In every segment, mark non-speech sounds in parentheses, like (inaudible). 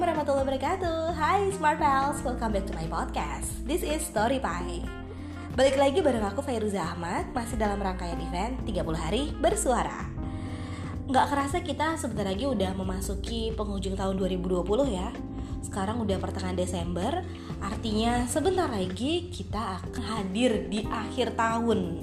warahmatullahi wabarakatuh. Hai Smart Pals, welcome back to my podcast. This is Story Pie. Balik lagi bareng aku Fairuza Ahmad. Masih dalam rangkaian event 30 hari bersuara. Nggak kerasa kita sebentar lagi udah memasuki penghujung tahun 2020 ya. Sekarang udah pertengahan Desember. Artinya sebentar lagi kita akan hadir di akhir tahun.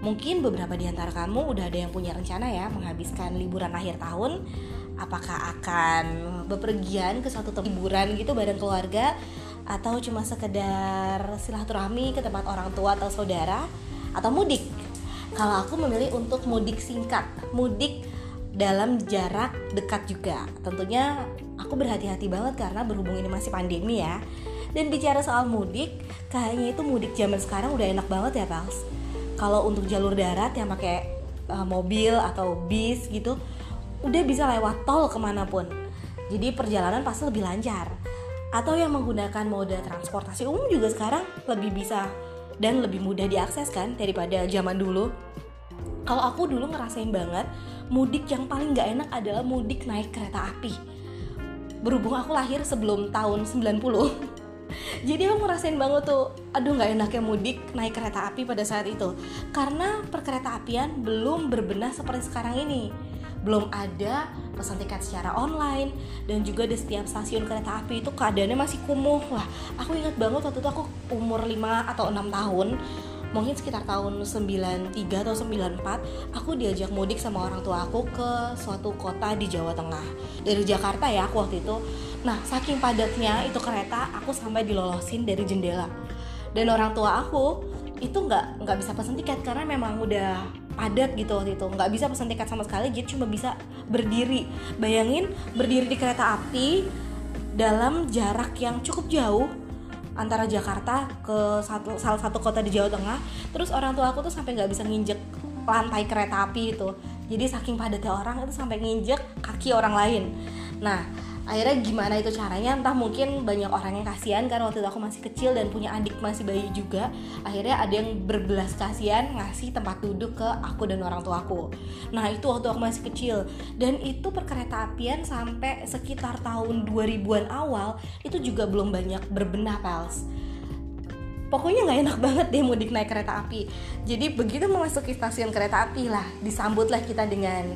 Mungkin beberapa di antara kamu udah ada yang punya rencana ya Menghabiskan liburan akhir tahun apakah akan bepergian ke suatu tempat liburan gitu bareng keluarga atau cuma sekedar silaturahmi ke tempat orang tua atau saudara atau mudik? Kalau aku memilih untuk mudik singkat mudik dalam jarak dekat juga. Tentunya aku berhati-hati banget karena berhubung ini masih pandemi ya. Dan bicara soal mudik kayaknya itu mudik zaman sekarang udah enak banget ya pals. Kalau untuk jalur darat yang pakai uh, mobil atau bis gitu udah bisa lewat tol ke mana pun. Jadi perjalanan pasti lebih lancar. Atau yang menggunakan moda transportasi umum juga sekarang lebih bisa dan lebih mudah diakses kan daripada zaman dulu. Kalau aku dulu ngerasain banget mudik yang paling gak enak adalah mudik naik kereta api. Berhubung aku lahir sebelum tahun 90 (laughs) jadi aku ngerasain banget tuh aduh nggak enaknya mudik naik kereta api pada saat itu. Karena perkereta apian belum berbenah seperti sekarang ini. Belum ada pesan tiket secara online dan juga di setiap stasiun kereta api itu keadaannya masih kumuh. Lah aku ingat banget waktu itu aku umur 5 atau 6 tahun mungkin sekitar tahun 93 atau 94 aku diajak mudik sama orang tua aku ke suatu kota di Jawa Tengah. Dari Jakarta ya aku waktu itu nah saking padatnya itu kereta aku sampai dilolosin dari jendela. Dan orang tua aku itu nggak nggak bisa pesan tiket karena memang udah padat gitu waktu itu. Nggak bisa pesan tiket sama sekali jadi cuma bisa berdiri. Bayangin berdiri di kereta api dalam jarak yang cukup jauh antara Jakarta ke satu, salah satu kota di Jawa Tengah. Terus orang tua aku tuh sampai nggak bisa nginjek lantai kereta api itu. Jadi saking padatnya orang itu sampai nginjek kaki orang lain. Nah akhirnya gimana itu caranya? Entah mungkin banyak orang yang kasihan karena waktu itu aku masih kecil dan punya adik masih bayi juga. Akhirnya ada yang berbelas kasihan ngasih tempat duduk ke aku dan orang tua aku nah itu waktu aku masih kecil. Dan itu perkereta apian sampai sekitar tahun 2000-an awal itu juga belum banyak berbenah pals pokoknya nggak enak banget deh mudik naik kereta api. Jadi begitu memasuki stasiun kereta api lah disambutlah kita dengan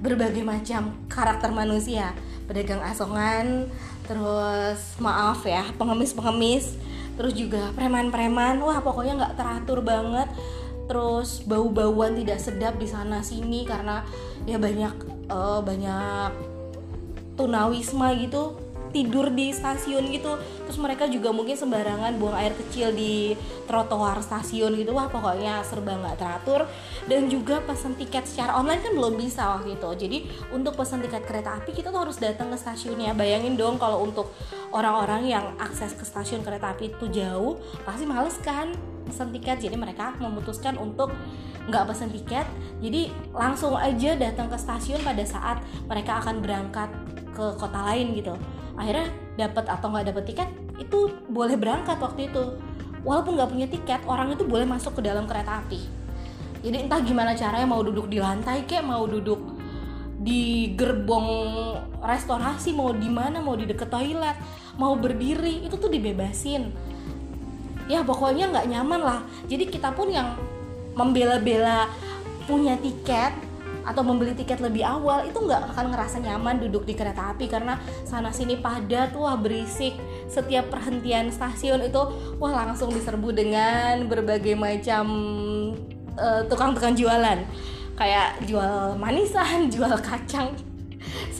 berbagai macam karakter manusia. Pedagang asongan terus maaf ya pengemis-pengemis terus juga preman-preman. Wah pokoknya nggak teratur banget. Terus bau-bauan tidak sedap di sana sini karena ya banyak uh, banyak tunawisma gitu tidur di stasiun gitu. Terus mereka juga mungkin sembarangan buang air kecil di trotoar stasiun gitu. Wah pokoknya serba nggak teratur. Dan juga pesan tiket secara online kan belum bisa waktu itu. Jadi untuk pesan tiket kereta api kita tuh harus datang ke stasiunnya. Bayangin dong kalau untuk orang-orang yang akses ke stasiun kereta api itu jauh pasti males kan pesan tiket. Jadi mereka memutuskan untuk nggak pesan tiket. Jadi langsung aja datang ke stasiun pada saat mereka akan berangkat ke kota lain gitu akhirnya dapat atau nggak dapat tiket itu boleh berangkat waktu itu. Walaupun nggak punya tiket orang itu boleh masuk ke dalam kereta api. Jadi entah gimana caranya mau duduk di lantai kayak mau duduk di gerbong restorasi mau di mana mau di deket toilet mau berdiri itu tuh dibebasin. Ya pokoknya nggak nyaman lah. Jadi kita pun yang membela-bela punya tiket atau membeli tiket lebih awal itu nggak akan ngerasa nyaman duduk di kereta api karena sana sini padat wah berisik. Setiap perhentian stasiun itu wah langsung diserbu dengan berbagai macam uh, tukang-tukang jualan. Kayak jual manisan (laughs) jual kacang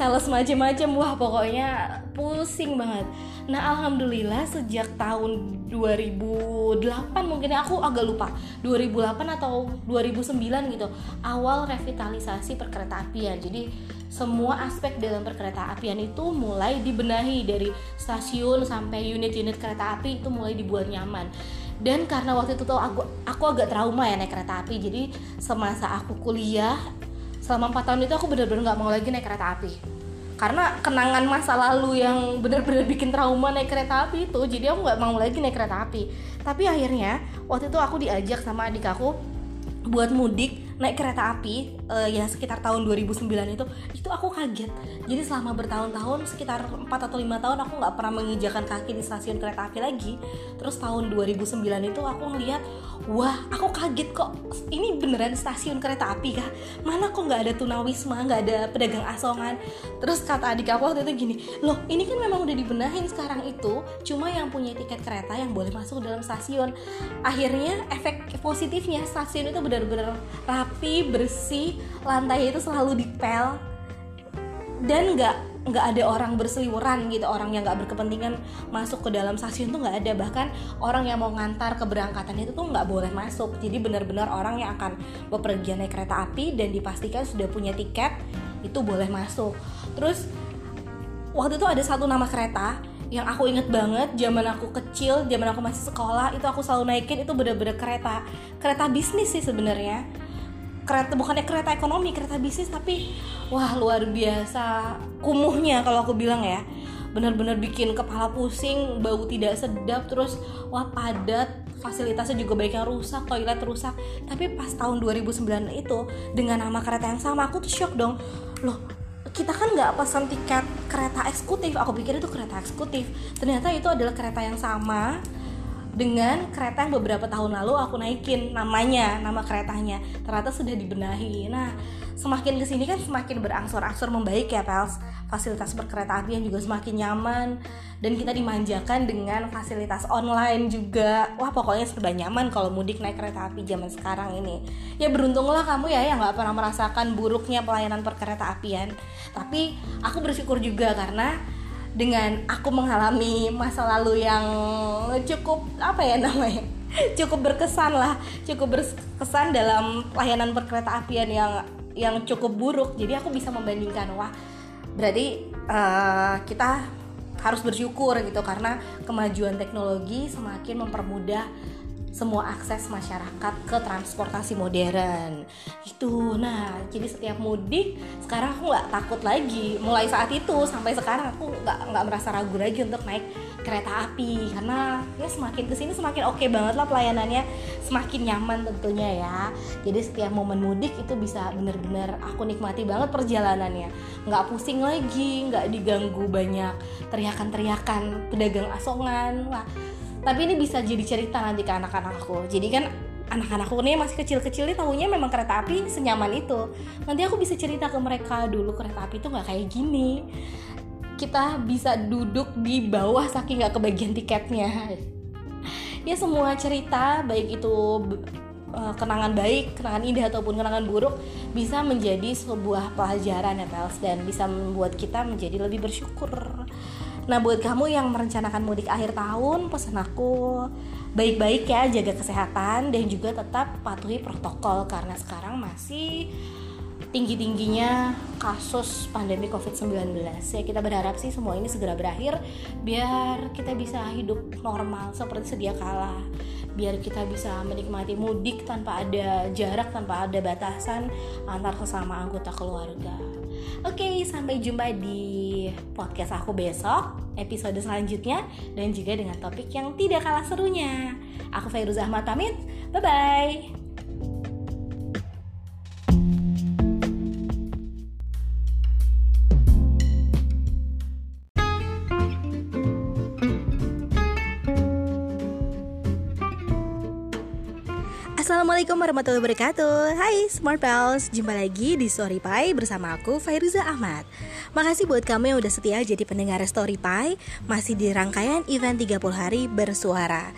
sales macam-macam wah pokoknya pusing banget. Nah alhamdulillah sejak tahun 2008 mungkin aku agak lupa. 2008 atau 2009 gitu awal revitalisasi perkereta apian. Jadi semua aspek dalam perkereta apian itu mulai dibenahi. Dari stasiun sampai unit-unit kereta api itu mulai dibuat nyaman. Dan karena waktu itu tuh aku aku agak trauma ya naik kereta api. Jadi semasa aku kuliah selama 4 tahun itu aku bener-bener nggak mau lagi naik kereta api. Karena kenangan masa lalu yang benar-benar bikin trauma naik kereta api itu jadi aku nggak mau lagi naik kereta api. Tapi akhirnya waktu itu aku diajak sama adik aku buat mudik naik kereta api uh, ya sekitar tahun 2009 itu itu aku kaget. Jadi selama bertahun-tahun sekitar 4 atau lima tahun aku nggak pernah menginjakan kaki di stasiun kereta api lagi. Terus tahun 2009 itu aku ngeliat wah aku kaget kok. Ini beneran stasiun kereta api kah? Mana kok nggak ada tunawisma nggak ada pedagang asongan? Terus kata adik aku waktu itu gini loh ini kan memang udah dibenahin sekarang itu cuma yang punya tiket kereta yang boleh masuk dalam stasiun. Akhirnya efek positifnya stasiun itu benar-benar rapi bersih lantai itu selalu dipel. Dan nggak nggak ada orang berseliweran gitu orang yang nggak berkepentingan masuk ke dalam stasiun tuh nggak ada. Bahkan orang yang mau ngantar keberangkatan itu tuh nggak boleh masuk. Jadi benar-benar orang yang akan bepergian naik kereta api dan dipastikan sudah punya tiket itu boleh masuk. Terus waktu itu ada satu nama kereta yang aku inget banget zaman aku kecil zaman aku masih sekolah itu aku selalu naikin itu bener-bener kereta kereta bisnis sih sebenarnya kereta bukannya kereta ekonomi kereta bisnis tapi wah luar biasa kumuhnya kalau aku bilang ya. Benar-benar bikin kepala pusing bau tidak sedap terus wah padat fasilitasnya juga banyak yang rusak toilet rusak. Tapi pas tahun 2009 itu dengan nama kereta yang sama aku tuh shock dong. Loh kita kan nggak pesan tiket kereta eksekutif. Aku pikir itu kereta eksekutif. Ternyata itu adalah kereta yang sama dengan kereta yang beberapa tahun lalu aku naikin namanya nama keretanya. Ternyata sudah dibenahi. Nah semakin ke sini kan semakin berangsur-angsur membaik ya pels. Fasilitas berkereta api yang juga semakin nyaman. Dan kita dimanjakan dengan fasilitas online juga. Wah pokoknya serba nyaman kalau mudik naik kereta api zaman sekarang ini. Ya beruntunglah kamu ya yang nggak pernah merasakan buruknya pelayanan perkereta apian. Tapi aku bersyukur juga karena dengan aku mengalami masa lalu yang cukup apa ya namanya (laughs) cukup berkesan lah. Cukup berkesan dalam pelayanan perkereta apian yang yang cukup buruk. Jadi aku bisa membandingkan wah berarti uh, kita harus bersyukur gitu karena kemajuan teknologi semakin mempermudah semua akses masyarakat ke transportasi modern. Itu nah jadi setiap mudik sekarang aku nggak takut lagi. Mulai saat itu sampai sekarang aku nggak nggak merasa ragu lagi untuk naik kereta api. Karena ya semakin ke sini semakin oke okay banget lah pelayanannya. Semakin nyaman tentunya ya. Jadi setiap momen mudik itu bisa bener-bener aku nikmati banget perjalanannya. Nggak pusing lagi nggak diganggu banyak teriakan-teriakan pedagang asongan. Wah tapi ini bisa jadi cerita nanti ke anak-anak aku. Jadi kan anak-anakku nih masih kecil-kecil nih tahunya memang kereta api senyaman itu. Nanti aku bisa cerita ke mereka dulu kereta api itu nggak kayak gini. Kita bisa duduk di bawah saking nggak kebagian tiketnya. Ya semua cerita baik itu uh, kenangan baik, kenangan indah ataupun kenangan buruk bisa menjadi sebuah pelajaran ya Pels dan bisa membuat kita menjadi lebih bersyukur Nah buat kamu yang merencanakan mudik akhir tahun Pesan aku baik-baik ya jaga kesehatan Dan juga tetap patuhi protokol Karena sekarang masih tinggi-tingginya kasus pandemi COVID-19 ya kita berharap sih semua ini segera berakhir biar kita bisa hidup normal seperti sedia kala biar kita bisa menikmati mudik tanpa ada jarak tanpa ada batasan antar sesama anggota keluarga. Oke, sampai jumpa di podcast aku besok, episode selanjutnya, dan juga dengan topik yang tidak kalah serunya. Aku Fairuz Ahmad pamit, bye-bye. Assalamualaikum warahmatullahi wabarakatuh. Hai Smart Pals. Jumpa lagi di Story Pie bersama aku Fairuza Ahmad. Makasih buat kamu yang udah setia jadi pendengar Story Pie. Masih di rangkaian event 30 hari bersuara.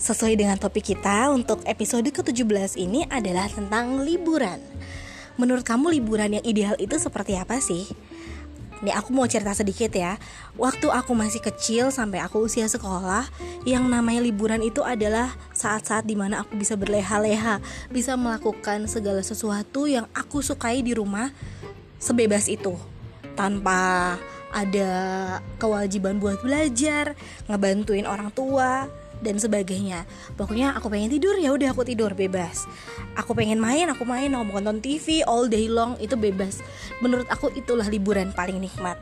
Sesuai dengan topik kita untuk episode ke-17 ini adalah tentang liburan. Menurut kamu liburan yang ideal itu seperti apa sih? Nih aku mau cerita sedikit ya. Waktu aku masih kecil sampai aku usia sekolah Yang namanya liburan itu adalah saat-saat di mana aku bisa berleha-leha Bisa melakukan segala sesuatu yang aku sukai di rumah Sebebas itu. Tanpa ada kewajiban buat belajar Ngebantuin orang tua dan sebagainya. Pokoknya aku pengen tidur ya udah aku tidur bebas. Aku pengen main aku main aku nonton TV all day long itu bebas. Menurut aku itulah liburan paling nikmat.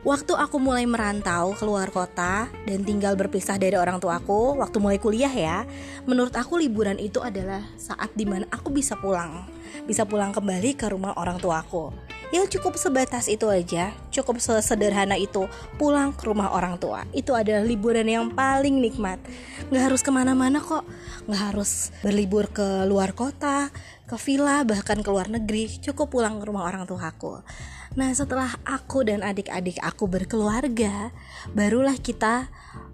Waktu aku mulai merantau keluar kota dan tinggal berpisah dari orang tuaku, waktu mulai kuliah ya, menurut aku liburan itu adalah saat di mana aku bisa pulang, bisa pulang kembali ke rumah orang tuaku. Ya cukup sebatas itu aja, cukup sederhana itu pulang ke rumah orang tua. Itu adalah liburan yang paling nikmat. Nggak harus ke mana-mana kok, nggak harus berlibur ke luar kota, ke villa, bahkan ke luar negeri. Cukup pulang ke rumah orang tuaku. Nah, setelah aku dan adik-adik aku berkeluarga, barulah kita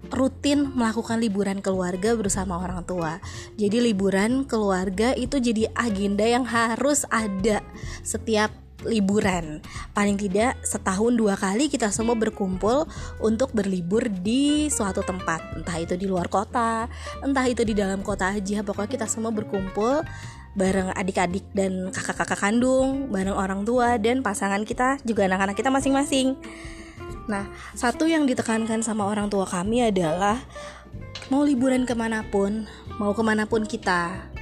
rutin melakukan liburan keluarga bersama orang tua. Jadi liburan keluarga itu jadi agenda yang harus ada setiap liburan. Paling tidak setahun dua kali kita semua berkumpul untuk berlibur di suatu tempat. Entah itu di luar kota entah itu di dalam kota aja. Pokoknya kita semua berkumpul bareng adik-adik dan kakak-kakak kandung, bareng orang tua dan pasangan kita juga anak-anak kita masing-masing. Nah, satu yang ditekankan sama orang tua kami adalah mau liburan ke mana pun, mau ke mana pun kita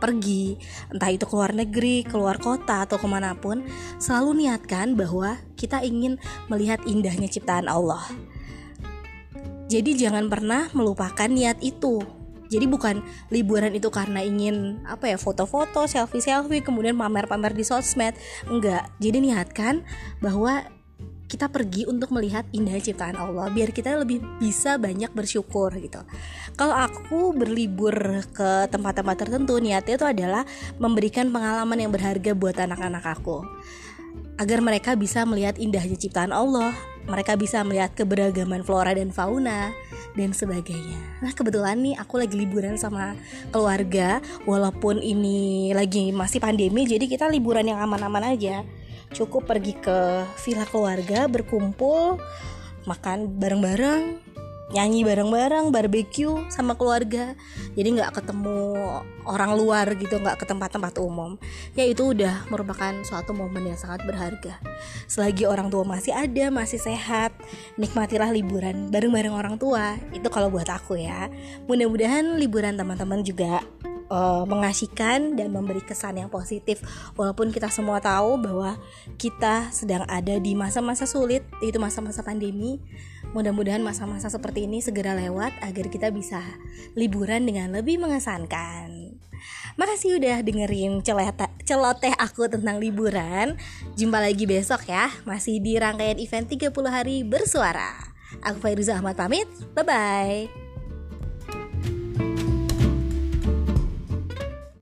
pergi, entah itu keluar negeri, keluar kota atau ke mana pun, selalu niatkan bahwa kita ingin melihat indahnya ciptaan Allah. Jadi jangan pernah melupakan niat itu. Jadi bukan liburan itu karena ingin apa ya foto-foto selfie-selfie kemudian pamer-pamer di sosmed. Enggak. Jadi niatkan bahwa kita pergi untuk melihat indah ciptaan Allah biar kita lebih bisa banyak bersyukur gitu. Kalau aku berlibur ke tempat-tempat tertentu niatnya itu adalah memberikan pengalaman yang berharga buat anak-anak aku agar mereka bisa melihat indahnya ciptaan Allah, mereka bisa melihat keberagaman flora dan fauna dan sebagainya. Nah, kebetulan nih aku lagi liburan sama keluarga walaupun ini lagi masih pandemi jadi kita liburan yang aman-aman aja. Cukup pergi ke villa keluarga, berkumpul, makan bareng-bareng, nyanyi bareng-bareng barbecue sama keluarga. Jadi nggak ketemu orang luar gitu nggak ke tempat-tempat umum. Ya itu udah merupakan suatu momen yang sangat berharga. Selagi orang tua masih ada masih sehat nikmatilah liburan bareng-bareng orang tua. Itu kalau buat aku ya. Mudah-mudahan liburan teman-teman juga uh, mengasihkan dan memberi kesan yang positif walaupun kita semua tahu bahwa kita sedang ada di masa-masa sulit itu masa-masa pandemi Mudah-mudahan masa-masa seperti ini segera lewat agar kita bisa liburan dengan lebih mengesankan. Makasih udah dengerin celoteh aku tentang liburan. Jumpa lagi besok ya, masih di rangkaian event 30 hari bersuara. Aku Fairuza Ahmad pamit, bye-bye.